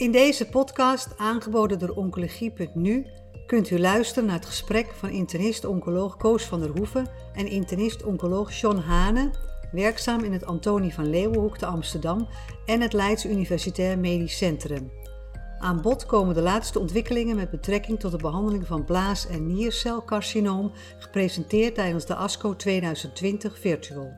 In deze podcast, aangeboden door Oncologie.nu, kunt u luisteren naar het gesprek van internist-oncoloog Koos van der Hoeven en internist-oncoloog John Hane, werkzaam in het Antonie van Leeuwenhoek te Amsterdam en het Leids Universitair Medisch Centrum. Aan bod komen de laatste ontwikkelingen met betrekking tot de behandeling van blaas- en niercelcarcinoom, gepresenteerd tijdens de ASCO 2020 Virtual.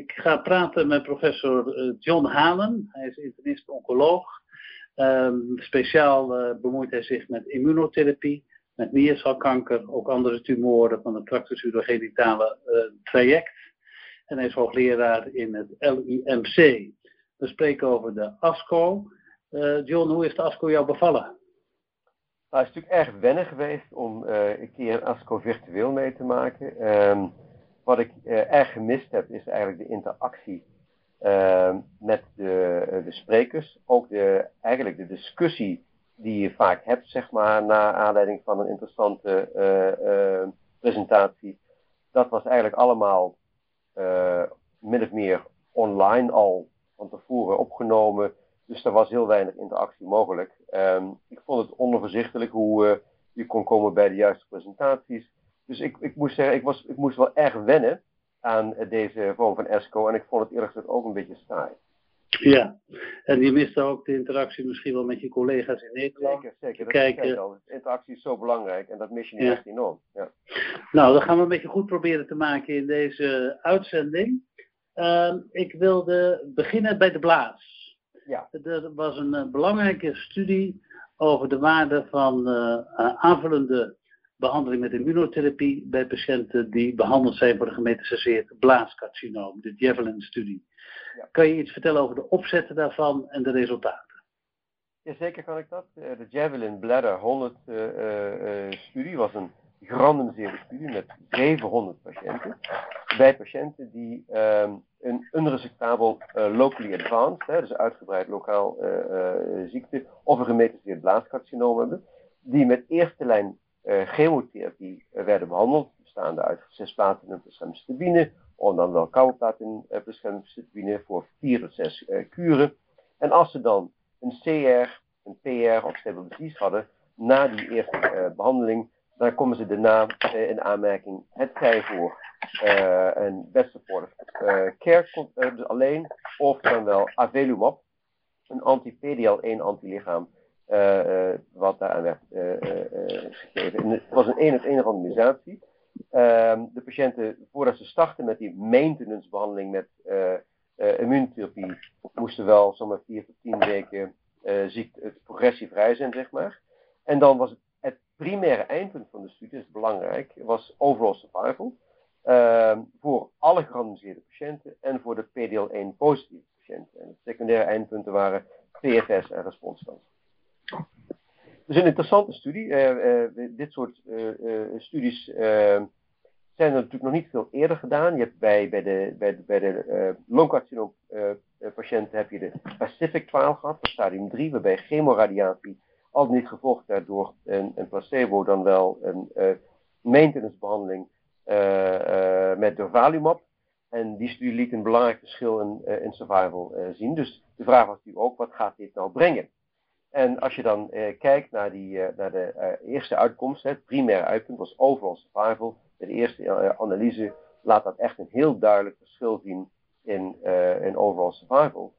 Ik ga praten met professor eh, John Hanen. Hij is internist-oncoloog. Ehm, speciaal uh, bemoeit hij zich met immunotherapie, met niercelkanker, ook andere tumoren van het tractus urogenitale uh, traject. En hij is hoogleraar in het LUMC. We spreken over de ASCO. John, hoe is de ASCO jou bevallen? Nou, het is natuurlijk erg wennen geweest om een keer ASCO virtueel mee te maken. Um, wat ik uh, erg gemist heb, is eigenlijk de interactie uh, met de, eh, de, sprekers. Ook de, eigenlijk de discussie die je vaak hebt, zeg maar, na aanleiding van een interessante uh, presentatie. Dat was eigenlijk allemaal min of meer online al van tevoren opgenomen. Dus er was heel weinig interactie mogelijk. Um, ik vond het onoverzichtelijk hoe je kon komen bij de juiste presentaties. Dus ik, ik moest zeggen, ik, was, ik moest wel erg wennen aan deze vorm van ESCO. En ik vond het eerlijk gezegd ook een beetje saai. Ja, en je miste ook de interactie misschien wel met je collega's in Nederland. Zeker, zeker. Dat. Al. Interactie is zo belangrijk en dat mis je ja. echt enorm. Ja. Nou, dat gaan we een beetje goed proberen te maken in deze uitzending. Uh, ik wilde beginnen bij de blaas. Ja. Er was een uh, belangrijke studie over de waarde van uh, aanvullende behandeling met immunotherapie bij patiënten die behandeld zijn voor een gemetastaseerd blaascarcinoom, de Javelin-studie. Ja. Kan je iets vertellen over de opzetten daarvan en de resultaten? Jazeker kan ik dat. Eh, de Javelin Bladder 100 uh, uh, studie was een gerandomiseerde studie met 700 patiënten. Bij patiënten die um, een unresectabel uh, locally advanced, hè, dus uitgebreid lokaal ziekte, of een gemetastaseerd blaascarcinoom hebben, die met eerste lijn chemotherapie uh, werden behandeld, bestaande uit zes gemcitabine, of dan wel koude platen plus gemcitabine voor vier tot zes uh, kuren. En als ze dan een CR, een PR of stable disease hadden, na die eerste behandeling, dan komen ze daarna in aanmerking het zij voor een best supportive care dus alleen, of dan wel avelumab, een anti-PDL1 antilichaam wat daaraan werd uh, gegeven. En het was een één op één randomisatie. Ehm, de patiënten, voordat ze starten met die maintenance behandeling met immuuntherapie, moesten wel zomaar vier tot tien weken ziekte, progressievrij zijn, zeg maar. En dan was het, primaire eindpunt van de studie, dat is belangrijk, was overall survival. Ehm, voor alle gerandomiseerde patiënten en voor de PDL1 positieve patiënten. En de secundaire eindpunten waren PFS en responskans. Dus een interessante studie. Uh, uh, dit soort uh, studies zijn er natuurlijk nog niet veel eerder gedaan. Je hebt bij, bij de, bij de, heb je de Pacific trial gehad, stadium 3, waarbij chemoradiatie al niet gevolgd werd door een, een placebo, dan wel een maintenance behandeling met durvalumab. En die studie liet een belangrijk verschil in, in survival zien. Dus de vraag was natuurlijk ook, wat gaat dit nou brengen? En als je dan eh, kijkt naar, die, eh, naar de eh, eerste uitkomst, het primaire uitpunt was overall survival. De eerste analyse laat dat echt een heel duidelijk verschil zien in, in overall survival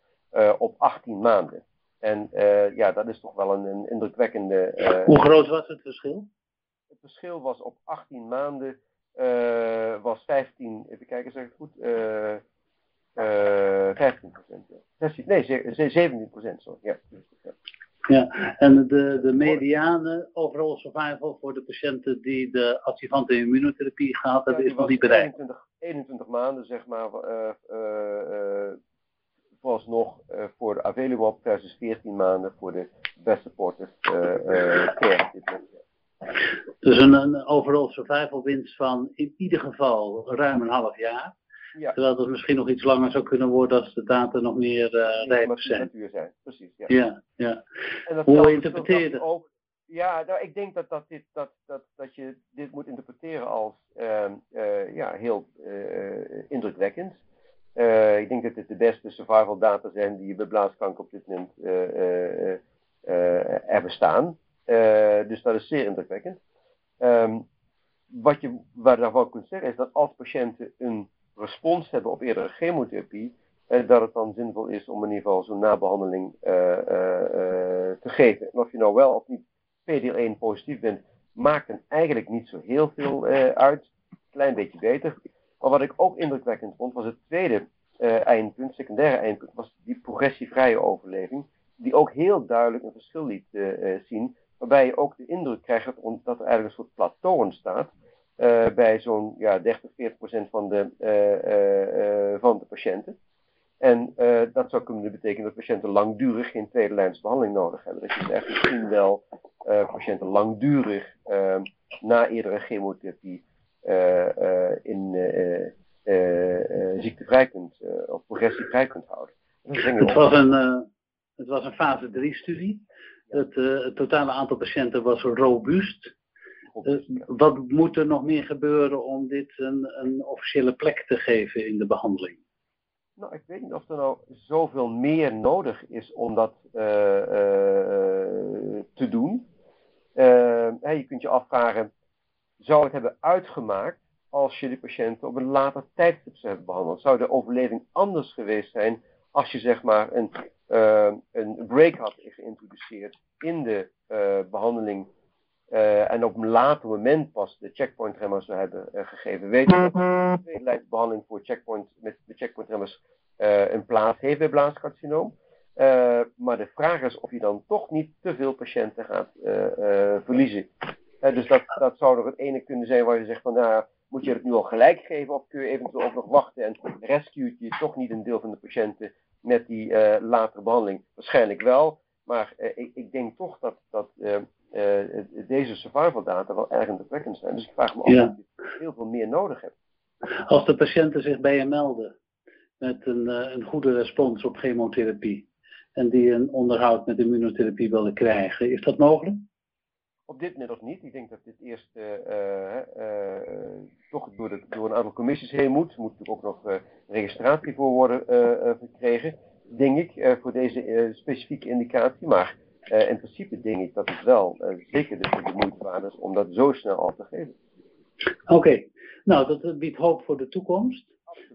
op 18 maanden. En ja, dat is toch wel een, een indrukwekkende. Hoe groot was het verschil? Het verschil was op 18 maanden was 15, even kijken, zeg ik het goed, 15 procent. Nee, 17 procent, sorry. Ja, ja. Ja, en de, de mediane overall survival voor de patiënten die de adjuvante immunotherapie gehad hebben, is nog niet bereikt. 21, 21 maanden, zeg maar, uh, uh, vooralsnog uh, voor de Avelumab versus 14 maanden voor de best supportive care. Dus een, een overall survival winst van in ieder geval ruim een half jaar. Ja. Terwijl het misschien nog iets langer zou kunnen worden als de data nog meer uh, rijp zijn. zijn. Precies, ja. ja, ja. Hoe interpreteer je dat? Ook, ja, nou, ik denk dat, dat, dit, dat, dat, dat je dit moet interpreteren als uh, uh, ja, heel uh, indrukwekkend. ik denk dat dit de beste survival data zijn die bij blaaskanker op dit moment er bestaan. dus dat is zeer indrukwekkend. Ehm, wat je waar daarvan kunt zeggen is dat als patiënten een respons hebben op eerdere chemotherapie, eh, dat het dan zinvol is om in ieder geval zo'n nabehandeling eh, eh, te geven. En of je nou wel of niet PDL1 positief bent, maakt dan eigenlijk niet zo heel veel uit. Klein beetje beter. Maar wat ik ook indrukwekkend vond, was het tweede eindpunt, secundaire eindpunt, was die progressievrije overleving. Die ook heel duidelijk een verschil liet zien. Waarbij je ook de indruk krijgt dat er eigenlijk een soort plateau ontstaat. Bij zo'n ja, 30, 40 procent van de, van de patiënten. En uh, dat zou kunnen betekenen dat patiënten langdurig geen tweede lijns behandeling nodig hebben. Dat je dus echt misschien wel uh, patiënten langdurig uh, na eerdere chemotherapie in ziektevrij kunt of progressievrij kunt houden. Het was, een, het was een fase 3 studie. Het, het, totale aantal patiënten was robuust. Wat moet er nog meer gebeuren om dit een, een officiële plek te geven in de behandeling? Nou, ik weet niet of er nou zoveel meer nodig is om dat uh, uh, te doen. Uh, je kunt je afvragen, zou het hebben uitgemaakt als je de patiënten op een later tijdstip zou hebben behandeld? Zou de overleving anders geweest zijn als je zeg maar een, een break had geïntroduceerd in de behandeling uh, en op een later moment pas de checkpoint remmers zou hebben uh, gegeven. Weet je dat de behandeling voor checkpoint, met de checkpoint remmers uh, een plaats heeft bij blaascarcinoom. maar de vraag is of je dan toch niet te veel patiënten gaat verliezen. dus dat, dat zou nog het ene kunnen zijn waar je zegt van nou, moet je het nu al gelijk geven of kun je eventueel ook nog wachten en rescue je toch niet een deel van de patiënten met die latere behandeling? Waarschijnlijk wel, maar ik, ik, denk toch dat, dat deze survival data wel erg indrukwekkend zijn. Dus ik vraag me af of je heel veel meer nodig hebt. Als de patiënten zich bij je melden met een, uh, een goede respons op chemotherapie en die een onderhoud met immunotherapie willen krijgen, is dat mogelijk? Op dit moment nog niet. Ik denk dat dit eerst toch door, de, door, een aantal commissies heen moet. Er moet natuurlijk ook nog registratie voor worden verkregen, denk ik, voor deze specifieke indicatie. Maar uh, in principe denk ik dat het wel uh, zeker de, de moeite waard is om dat zo snel al te geven. Oké, nou dat biedt hoop voor de toekomst.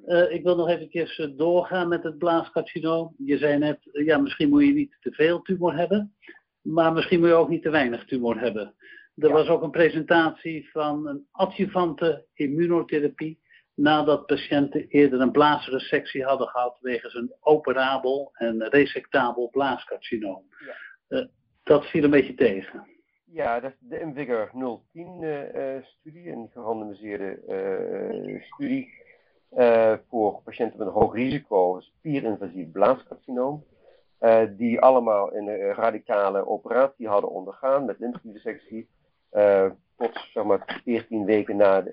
Uh, ik wil nog eventjes doorgaan met het blaascarcinoom. Je zei net, ja misschien moet je niet te veel tumor hebben, maar misschien moet je ook niet te weinig tumor hebben. Er was ook een presentatie van een adjuvante immunotherapie nadat patiënten eerder een blaasresectie hadden gehad wegens een operabel en resectabel blaascarcinoom. Ja. Uh, dat viel een beetje tegen. Ja, dat is de Invigor 010-studie, uh, een gerandomiseerde uh, studie voor patiënten met een hoog risico spierinvasief blaascarcinoom. die allemaal een radicale operatie hadden ondergaan met lymfekliedissectie. tot zeg maar 14 weken na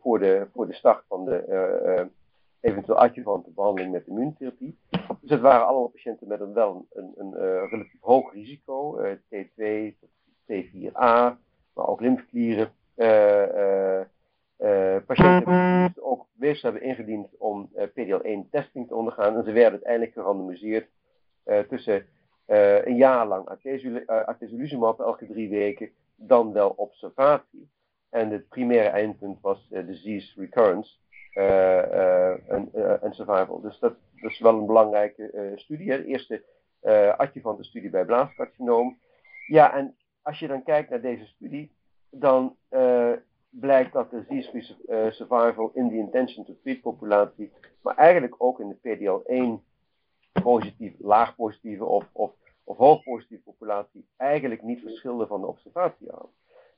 voor, de, voor de start van de eventueel adjuvante behandeling met immuuntherapie. Dus het waren allemaal patiënten met een wel een, een, uh, relatief hoog risico, uh, T2 tot T4A, maar ook lymfeklieren. Uh, patiënten die ook weefsel hebben ingediend om PDL1 testing te ondergaan. En ze werden uiteindelijk gerandomiseerd tussen een jaar lang atezolizumab elke drie weken, dan wel observatie. En het primaire eindpunt was disease recurrence. En, en survival. Dus dat, is wel een belangrijke studie. Hè? De eerste adjuvante studie bij blaascarcinoom. Ja, en als je dan kijkt naar deze studie, dan blijkt dat de disease survival in de intention to treat populatie, maar eigenlijk ook in de PDL1 positief, laag positieve of, of, hoog positieve populatie eigenlijk niet verschilde van de observatie aan.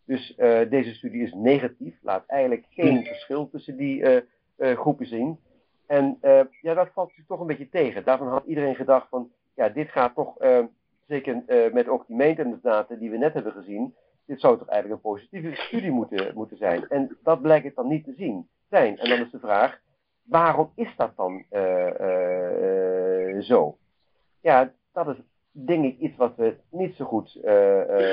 Dus deze studie is negatief, laat eigenlijk geen verschil tussen die groepen zien. En uh, ja, dat valt toch een beetje tegen. Daarvan had iedereen gedacht van, ja, dit gaat toch, uh, zeker met ook die maintenance data die we net hebben gezien, dit zou toch eigenlijk een positieve studie moeten, moeten zijn. En dat blijkt het dan niet te zien zijn. En dan is de vraag, waarom is dat dan zo? Ja, dat is denk ik iets wat we niet zo goed...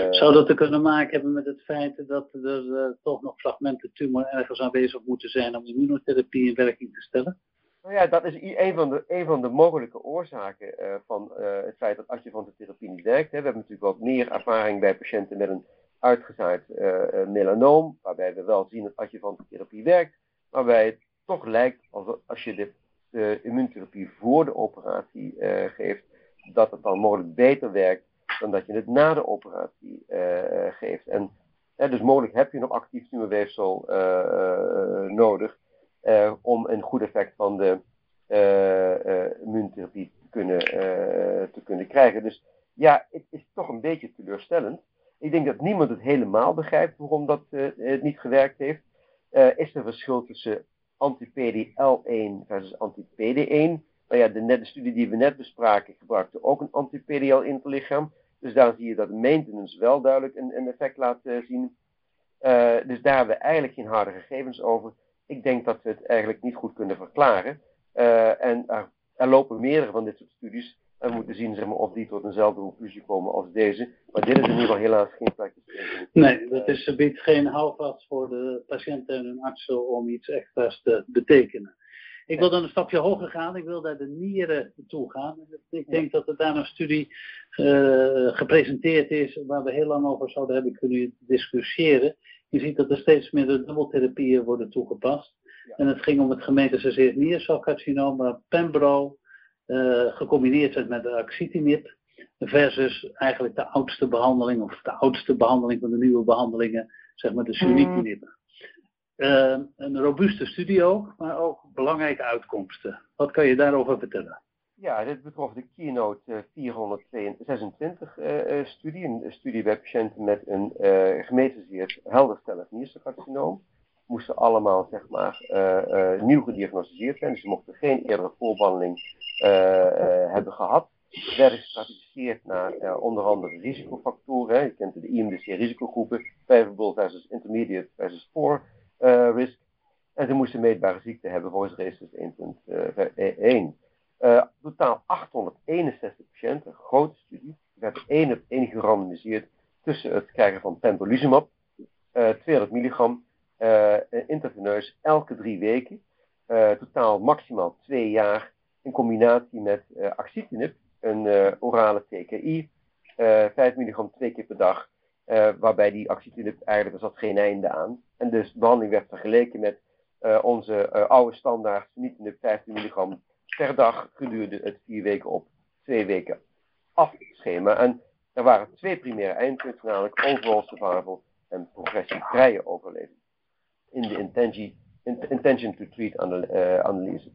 Zou dat te kunnen maken hebben met het feit dat er toch nog fragmenten tumor ergens aanwezig moeten zijn om immunotherapie in werking te stellen? Nou ja, dat is een van de, een van de mogelijke oorzaken van het feit dat adjuvante therapie niet werkt. Hè. We hebben natuurlijk wat meer ervaring bij patiënten met een uitgezaaid melanoom, waarbij we wel zien dat adjuvante therapie werkt, waarbij het toch lijkt alsof als je de, de immuuntherapie voor de operatie geeft, dat het dan mogelijk beter werkt dan dat je het na de operatie geeft. En dus mogelijk heb je nog actief tumorweefsel nodig. Om een goed effect van de immuuntherapie te kunnen, te kunnen krijgen. Dus ja, het is toch een beetje teleurstellend. Ik denk dat niemand het helemaal begrijpt waarom dat het niet gewerkt heeft. is er verschil tussen anti-PD-L1 versus anti-PD1? Nou ja, de, net, de studie die we net bespraken gebruikte ook een anti-PDL interlichaam. Dus daar zie je dat maintenance wel duidelijk een, een effect laat zien. dus daar hebben we eigenlijk geen harde gegevens over. Ik denk dat we het eigenlijk niet goed kunnen verklaren. Uh, en er, er, lopen meerdere van dit soort studies. En we moeten zien zeg maar, of die tot eenzelfde conclusie komen als deze. Maar dit is in ieder geval helaas geen praktisch. Nee, dat is, biedt geen houvast voor de patiënten en hun artsen om iets extra's te betekenen. Ik wil dan een stapje hoger gaan. Ik wil naar de nieren toe gaan. Ik denk dat er daar een studie uh, gepresenteerd is waar we heel lang over zouden hebben kunnen discussiëren. Je ziet dat er steeds meer de dubbeltherapieën worden toegepast. En het ging om het gemetastaseerd niercelcarcinoom, Pembro, uh, gecombineerd met de axitinib, versus eigenlijk de oudste behandeling, of de oudste behandeling van de nieuwe behandelingen, zeg maar de sunitinib. Uh, een robuuste studie ook, maar ook belangrijke uitkomsten. Wat kan je daarover vertellen? Ja, dit betrof de Keynote 426 uh, studie. Een studie bij patiënten met een uh, gemetastaseerd helderstellig nierselcarcinoom. Moesten allemaal, zeg maar, nieuw gediagnosticeerd zijn. Dus ze mochten geen eerdere voorbehandeling hebben gehad. Werden gestratificeerd naar onder andere risicofactoren. Je kent de IMDC-risicogroepen. Favorable versus intermediate versus poor risk. En ze moesten meetbare ziekte hebben volgens RESIS 1.1. Uh, totaal 861 patiënten, grote studie. Er werd één op één gerandomiseerd tussen het krijgen van pembrolizumab, uh, 200 milligram, intraveneus elke drie weken. Totaal maximaal twee jaar in combinatie met uh, axitinib, een orale TKI, 5 milligram twee keer per dag. waarbij die axitinib eigenlijk, er zat geen einde aan. En dus de behandeling werd vergeleken met onze oude standaard sunitinib 15 milligram per dag gedurende het vier weken op twee weken afschema. En er waren twee primaire eindpunten, namelijk overall survival en progressievrije overleving. In de intention, to treat uh, analyse.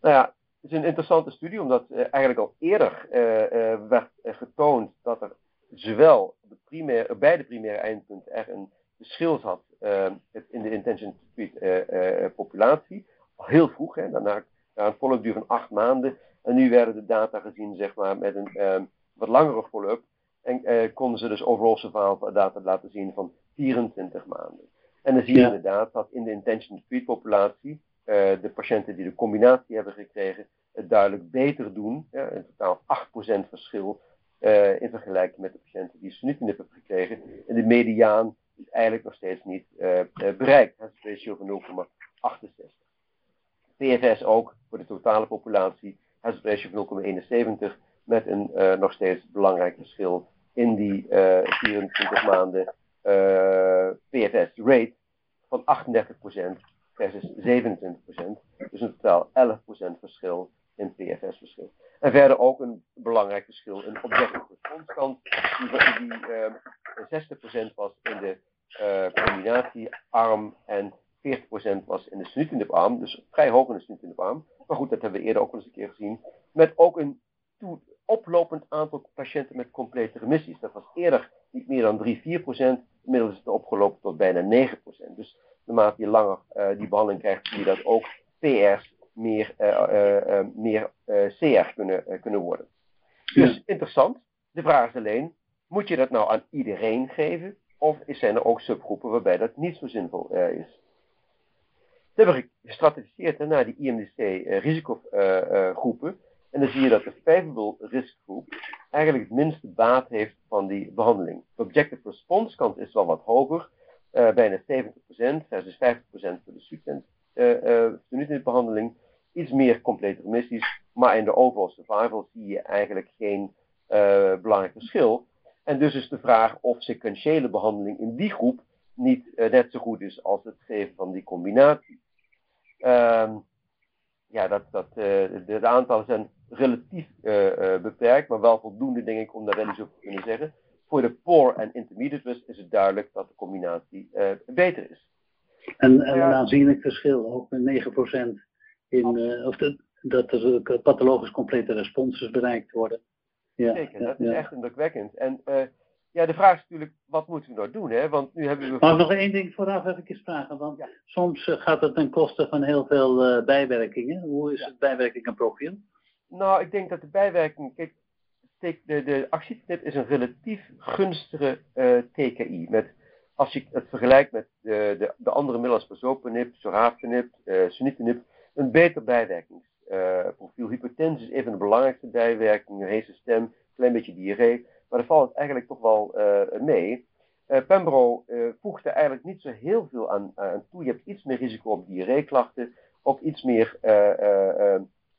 Nou ja, het is een interessante studie, omdat eigenlijk al eerder werd getoond dat er zowel de primaire, bij de primaire eindpunten er een verschil zat in de intention to treat populatie. Al heel vroeg, hè, daarna een follow-up duur van acht maanden. En nu werden de data gezien zeg maar, met een um, wat langere follow-up. En uh, konden ze dus overall survival data laten zien van 24 maanden. En dan zie je ja. inderdaad dat in de intention to treat populatie uh, de patiënten die de combinatie hebben gekregen het duidelijk beter doen. Ja, in totaal 8% verschil uh, in vergelijking met de patiënten die sunitinib hebben gekregen. En de mediaan is eigenlijk nog steeds niet bereikt. Het ratio van 0,68. PFS ook voor de totale populatie, hazard ratio van 0,71 met een uh, nog steeds belangrijk verschil in die uh, eh, 24 maanden eh, PFS rate van 38% versus 27%. Dus een totaal 11% verschil in PFS verschil. En verder ook een belangrijk verschil in objective response kant, die, die 60% was in de combinatiearm en 40% was in de sunitinib-arm, dus vrij hoog in de sunitinib-arm. Maar goed, dat hebben we eerder ook al eens een keer gezien. Met ook een oplopend aantal patiënten met complete remissies. Dat was eerder niet meer dan 3, 4%. Inmiddels is het opgelopen tot bijna 9%. Dus naarmate je langer uh, die behandeling krijgt, zie je dat ook PR's meer, uh, uh, meer CR kunnen, kunnen worden. Dus interessant. De vraag is alleen, moet je dat nou aan iedereen geven? Of zijn er ook subgroepen waarbij dat niet zo zinvol is? Ze hebben gestratificeerd naar die IMDC-risicogroepen. Eh, en dan zie je dat de favorable riskgroep eigenlijk het minste baat heeft van die behandeling. De objective response kant is wel wat hoger, bijna 70% versus 50% voor de student uh, behandeling. Iets meer complete remissies. Maar in de overall survival zie je eigenlijk geen uh, belangrijk verschil. En dus is de vraag of sequentiële behandeling in die groep niet uh, net zo goed is als het geven van die combinatie. Um, ja, dat, dat, uh, de, de, aantallen zijn relatief beperkt, maar wel voldoende, denk ik, om daar wel iets over te kunnen zeggen. Voor de poor en intermediate risk is het duidelijk dat de combinatie beter is. En, een aanzienlijk verschil, ook met 9% in, of de, dat er pathologisch complete responses bereikt worden. Ja, Zeker, dat is echt indrukwekkend. En uh, ja, de vraag is natuurlijk, wat moeten we nou doen? Hè? Want nu hebben we... Mag ik nog één ding vooraf even vragen? Want ja. soms uh, gaat het ten koste van heel veel uh, bijwerkingen. Hoe is het bijwerkingenprofiel? Nou, ik denk dat de bijwerking... Kijk, de, de actietenip is een relatief gunstige TKI. Met, als je het vergelijkt met de, de, de andere middelen als pazopenib, sorafenib, sunitinib, een beter bijwerkings uh, profiel hypertensie is een van de belangrijkste bijwerkingen, heese stem, een klein beetje diarree, maar er valt eigenlijk toch wel uh, mee. Uh, Pembro voegt er eigenlijk niet zo heel veel aan, aan, toe. Je hebt iets meer risico op diarreeklachten, ook iets meer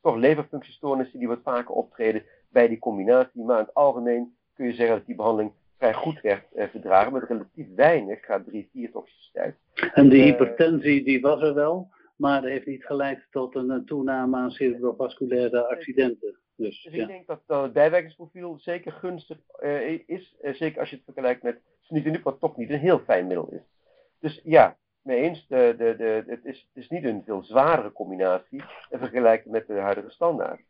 toch leverfunctiestoornissen die wat vaker optreden bij die combinatie. Maar in het algemeen kun je zeggen dat die behandeling vrij goed werd verdragen met relatief weinig K3-4 toxiciteit. En de hypertensie die was er wel? Maar dat heeft niet geleid tot een toename aan cerebrovasculaire accidenten. Dus, dus ik denk dat, dat het bijwerkingsprofiel zeker gunstig uh, is, uh, zeker als je het vergelijkt met sunitinib, wat toch niet een heel fijn middel is. Dus ja, mee eens, de, de, de, het, is, het is niet een veel zwaardere combinatie in vergelijking met de huidige standaard.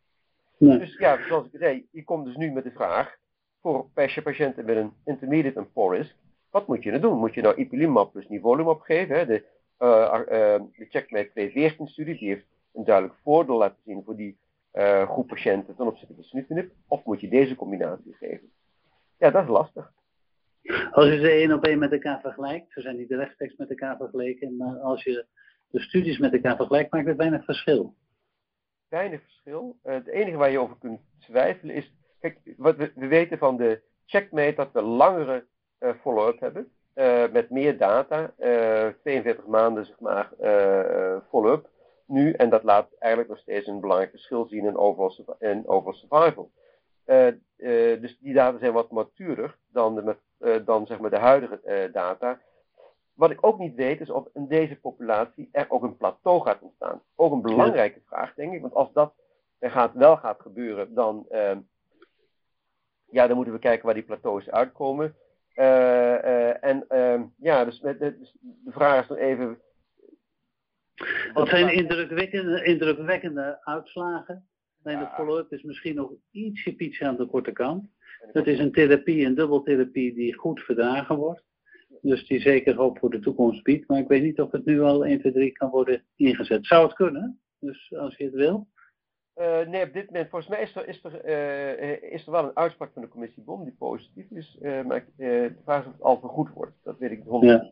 Nee. Dus ja, zoals ik zei, je komt dus nu met de vraag voor patiënten met een intermediate en poor risk, wat moet je nou doen? Moet je nou ipilimumab plus nivolumab geven, hè, de de Checkmate 214-studie, die heeft een duidelijk voordeel laten zien voor die uh, groep patiënten ten opzichte van snuffenip. Of moet je deze combinatie geven? Ja, dat is lastig. Als je ze één op één met elkaar vergelijkt, ze zijn niet rechtstreeks met elkaar vergeleken, maar als je de studies met elkaar vergelijkt, maakt het weinig verschil. Weinig verschil. Het enige waar je over kunt twijfelen is, kijk, wat we, we weten van de checkmate dat we langere uh, follow-up hebben. Uh, met meer data, uh, 42 maanden zeg maar follow-up nu. En dat laat eigenlijk nog steeds een belangrijk verschil zien in overall, in overall survival. dus die data zijn wat matuurder dan, de, dan zeg maar de huidige data. Wat ik ook niet weet is of in deze populatie er ook een plateau gaat ontstaan. Ook een belangrijke vraag denk ik, want als dat gaat, wel gaat gebeuren, dan, ja, dan moeten we kijken waar die plateaus uitkomen. Uh, uh, en uh, ja, dus, dus de vraag is nog even. Dat zijn indrukwekkende, indrukwekkende uitslagen. Alleen de follow-up is misschien nog ietsje pietje aan de korte kant. Het is een therapie, een dubbeltherapie die goed verdragen wordt. Dus die zeker hoop voor de toekomst biedt. Maar ik weet niet of het nu al 1, 2, 3 kan worden ingezet. Zou het kunnen? Dus als je het wil. Uh, nee, op dit moment, volgens mij is er, er, uh, is er wel een uitspraak van de commissie BOM die positief is, maar de vraag of het al vergoed wordt. Dat weet ik niet 100%. Ja.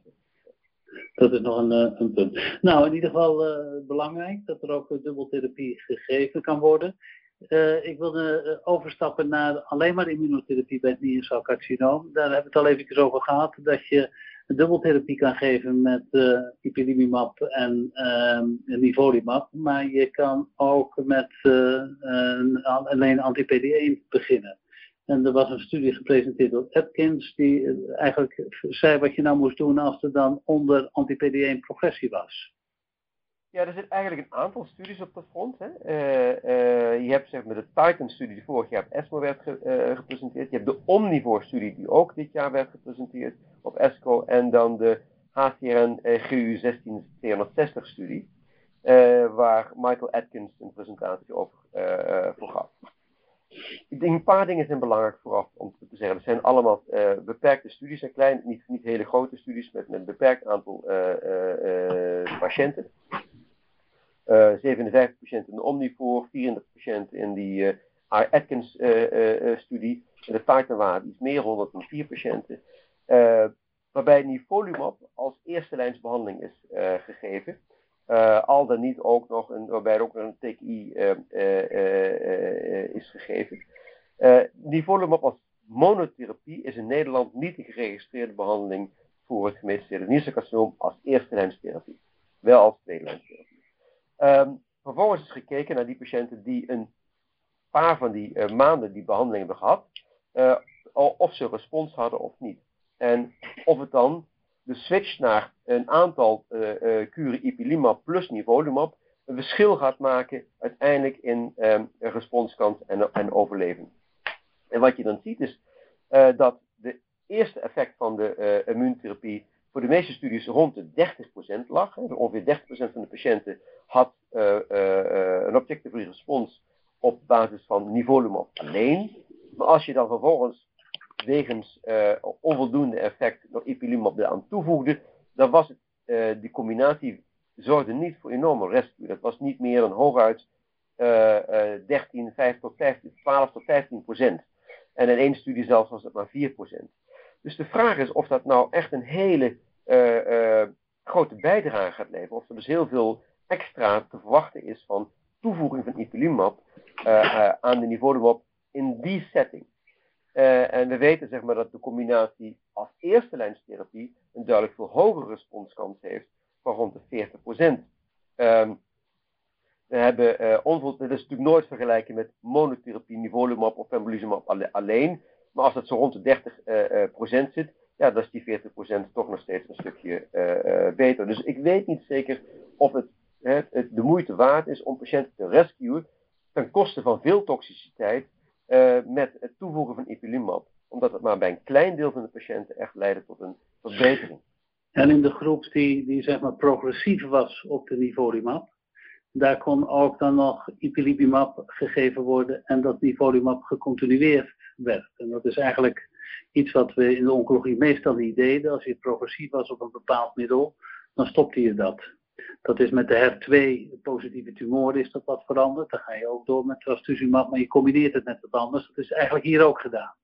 Dat is nog een, een, punt. Nou, in ieder geval belangrijk dat er ook dubbeltherapie gegeven kan worden. ik wilde overstappen naar alleen maar immunotherapie bij het niercelcarcinoom. Daar hebben we het al even over gehad, dat je dubbeltherapie kan geven met uh, ipilimumab en uh, nivolumab. Maar je kan ook met uh, alleen anti-PD1 beginnen. En er was een studie gepresenteerd door Atkins die eigenlijk zei wat je nou moest doen als er dan onder anti-PD1 progressie was. Ja, er zit eigenlijk een aantal studies op dat front. Hè. Uh, uh, je hebt zeg maar de Titan-studie die vorig jaar op ESMO werd ge, uh, gepresenteerd. Je hebt de Omnivore-studie die ook dit jaar werd gepresenteerd op ESCO. En dan de HCRN GU 16260-studie, waar Michael Atkins een presentatie over voor gaf. Ik denk een paar dingen zijn belangrijk vooraf om te zeggen. Het zijn allemaal beperkte studies, zijn klein, niet, niet hele grote studies met, met een beperkt aantal patiënten. 57 eh, patiënten in de Omnivoor, 34 patiënten in die uh, Atkins-studie. en de Titanwaarde iets meer, 104 patiënten. waarbij nivolumab als eerste lijnsbehandeling is gegeven. al dan niet ook nog een, waarbij ook nog een TKI is gegeven. nivolumab als monotherapie is in Nederland niet een geregistreerde behandeling voor het gemetastaseerde nierselcarcinoom als eerste lijnstherapie. Wel als tweede lijnstherapie. Um, vervolgens is gekeken naar die patiënten die een paar van die maanden die behandeling hebben gehad, of ze respons hadden of niet. En of het dan de switch naar een aantal uh, kuren ipilimumab plus nivolumab een verschil gaat maken uiteindelijk in um, responskans en, en overleving. En wat je dan ziet is dat de eerste effect van de immuuntherapie voor de meeste studies rond de 30% lag. Hè. Ongeveer 30% van de patiënten had uh, een objective respons op basis van nivolumab alleen. Maar als je dan vervolgens wegens onvoldoende effect nog ipilimumab eraan toevoegde, dan was het, die combinatie zorgde niet voor enorme rescue. Dat was niet meer dan hooguit uh, 13, 5 tot 15, 12 tot 15 procent. En in één studie zelfs was het maar 4 procent. Dus de vraag is of dat nou echt een hele uh, uh, grote bijdrage gaat leveren. Of er dus heel veel extra te verwachten is van toevoeging van ipilimumab uh, aan de nivolumab in die setting. en we weten zeg maar, dat de combinatie als eerste lijnstherapie een duidelijk veel hogere responskans heeft van rond de 40 procent. Um, we hebben uh, onvol, dat is natuurlijk nooit vergelijken met monotherapie, nivolumab of pembrolizumab alleen. Maar als het zo rond de 30 uh, uh, procent zit, ja, dan is die 40 procent toch nog steeds een stukje uh, beter. Dus ik weet niet zeker of het, het, de moeite waard is om patiënten te rescuen ten koste van veel toxiciteit met het toevoegen van ipilimumab. Omdat het maar bij een klein deel van de patiënten echt leidt tot een verbetering. En in de groep die, die zeg maar progressief was op de nivolumab, daar kon ook dan nog ipilimumab gegeven worden en dat nivolumab gecontinueerd werd. En dat is eigenlijk iets wat we in de oncologie meestal niet deden. Als je progressief was op een bepaald middel, dan stopte je dat. Dat is met de HER2 positieve tumoren is dat wat veranderd. Dan ga je ook door met trastuzumab, maar je combineert het met wat anders. Dat is eigenlijk hier ook gedaan.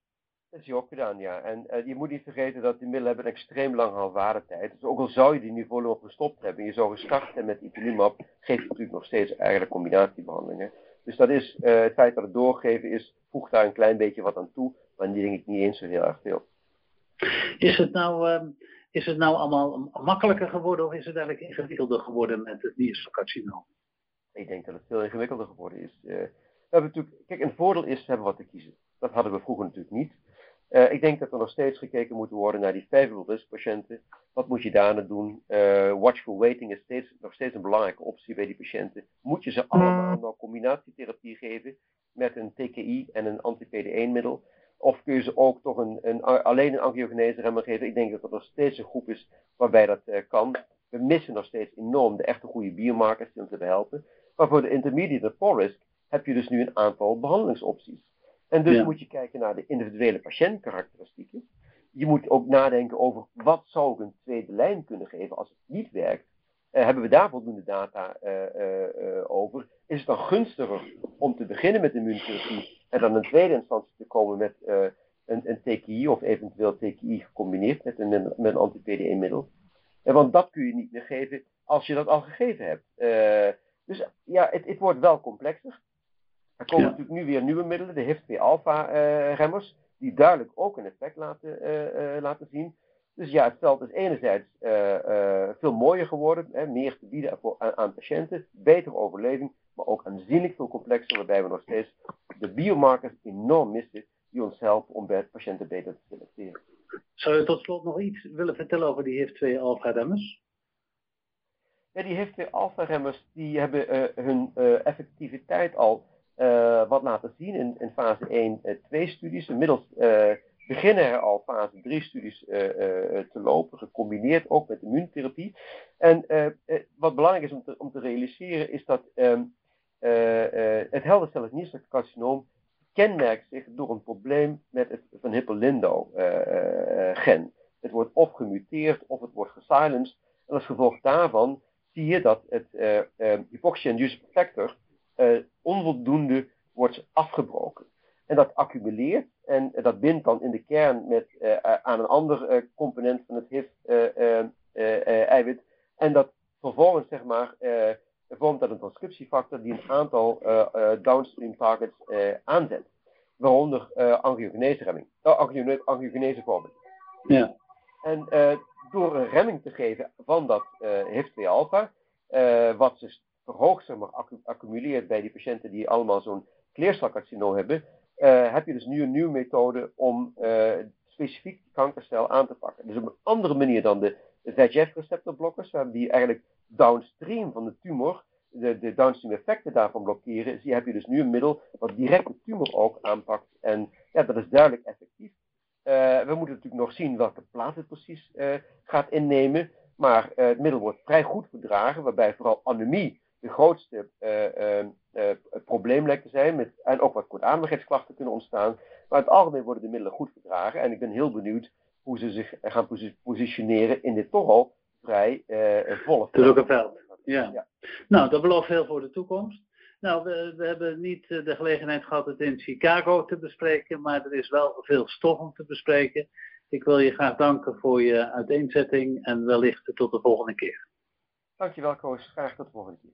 Dat is hier ook gedaan, ja. En uh, je moet niet vergeten dat die middelen hebben een extreem lange houdbaarheid. Dus ook al zou je die niveau nog gestopt hebben, je zou gestart hebben met ipilimumab, geeft het natuurlijk nog steeds eigenlijk combinatiebehandelingen. Dus dat is, uh, het feit dat het doorgeven is, voegt daar een klein beetje wat aan toe, maar die denk ik niet eens zo heel erg veel. Is het nou, uh, is het nou allemaal makkelijker geworden of is het eigenlijk ingewikkelder geworden met het nierselcarcinoom? Ik denk dat het veel ingewikkelder geworden is. Uh, we hebben natuurlijk, kijk, een voordeel is, we hebben wat te kiezen. Dat hadden we vroeger natuurlijk niet. Uh, ik denk dat er nog steeds gekeken moet worden naar die favorable risk patiënten. Wat moet je daarna doen? Uh, watchful waiting is steeds, nog steeds een belangrijke optie bij die patiënten. Moet je ze allemaal nog combinatietherapie geven met een TKI en een anti-PD1 middel? Of kun je ze ook toch een, een, alleen een angiogenese remmer geven? Ik denk dat er nog steeds een groep is waarbij dat uh, kan. We missen nog steeds enorm de echte goede biomarkers die ons hebben helpen. Maar voor de intermediate poor risk heb je dus nu een aantal behandelingsopties. En dus moet je kijken naar de individuele patiëntkarakteristieken. Je moet ook nadenken over wat zou ik een tweede lijn kunnen geven als het niet werkt. Uh, hebben we daar voldoende data uh, uh, over? Is het dan gunstiger om te beginnen met immuuntherapie en dan in tweede instantie te komen met een, een TKI of eventueel TKI gecombineerd met een, met een anti-PD1-middel? want dat kun je niet meer geven als je dat al gegeven hebt. dus ja, het, het wordt wel complexer. Er komen ja. natuurlijk nu weer nieuwe middelen, de HIF-2-alpha-remmers, uh, die duidelijk ook een effect laten, uh, uh, laten zien. Dus ja, het veld is enerzijds veel mooier geworden, hè, meer te bieden voor, aan, aan, patiënten, betere overleving, maar ook aanzienlijk veel complexer, waarbij we nog steeds de biomarkers enorm missen die ons helpen om bij patiënten beter te selecteren. Zou je tot slot nog iets willen vertellen over die HIF-2-alpha-remmers? Ja, die HIF-2-alpha-remmers die hebben hun effectiviteit al uh, wat laten zien in, in fase 1, uh, 2 studies. Inmiddels uh, beginnen er al fase 3 studies te lopen, gecombineerd ook met immuuntherapie. En wat belangrijk is om te, om te realiseren, is dat um, het heldercellig nierselcarcinoom kenmerkt zich door een probleem met het Van Hippel-Lindau-gen. het wordt of gemuteerd of het wordt gesilenced. En als gevolg daarvan zie je dat het uh, hypoxia-induced factor uh, onvoldoende wordt afgebroken. En dat accumuleert en dat bindt dan in de kern met, uh, aan een ander component van het HIV-eiwit. en dat vervolgens, zeg maar, vormt dat een transcriptiefactor die een aantal downstream targets aanzet. Waaronder angiogenese remming, angiogenese vorming. Ja. En door een remming te geven van dat HIF2-alpha, wat dus verhoogt, zeg maar, bij die patiënten die allemaal zo'n kleercelcarcinoom hebben, uh, heb je dus nu een nieuwe methode om uh, specifiek kankercel aan te pakken. Dus op een andere manier dan de VEGF-receptorblokkers, die eigenlijk downstream van de tumor de, downstream effecten daarvan blokkeren, zie, heb je dus nu een middel wat direct de tumor ook aanpakt. En ja, dat is duidelijk effectief. Uh, we moeten natuurlijk nog zien welke plaats het precies gaat innemen. Maar het middel wordt vrij goed verdragen, waarbij vooral anemie de grootste probleem lijkt te zijn. Met, en ook wat kortademigheidsklachten kunnen ontstaan. Maar in het algemeen worden de middelen goed verdragen. En ik ben heel benieuwd hoe ze zich gaan positioneren in dit toch al vrij volle veld. Ja. ja. Nou, dat belooft veel voor de toekomst. Nou, we, we, hebben niet eh, de gelegenheid gehad het in Chicago te bespreken, maar er is wel veel stof om te bespreken. Ik wil je graag danken voor je uiteenzetting en wellicht tot de volgende keer. Dankjewel Koos, graag tot de volgende keer.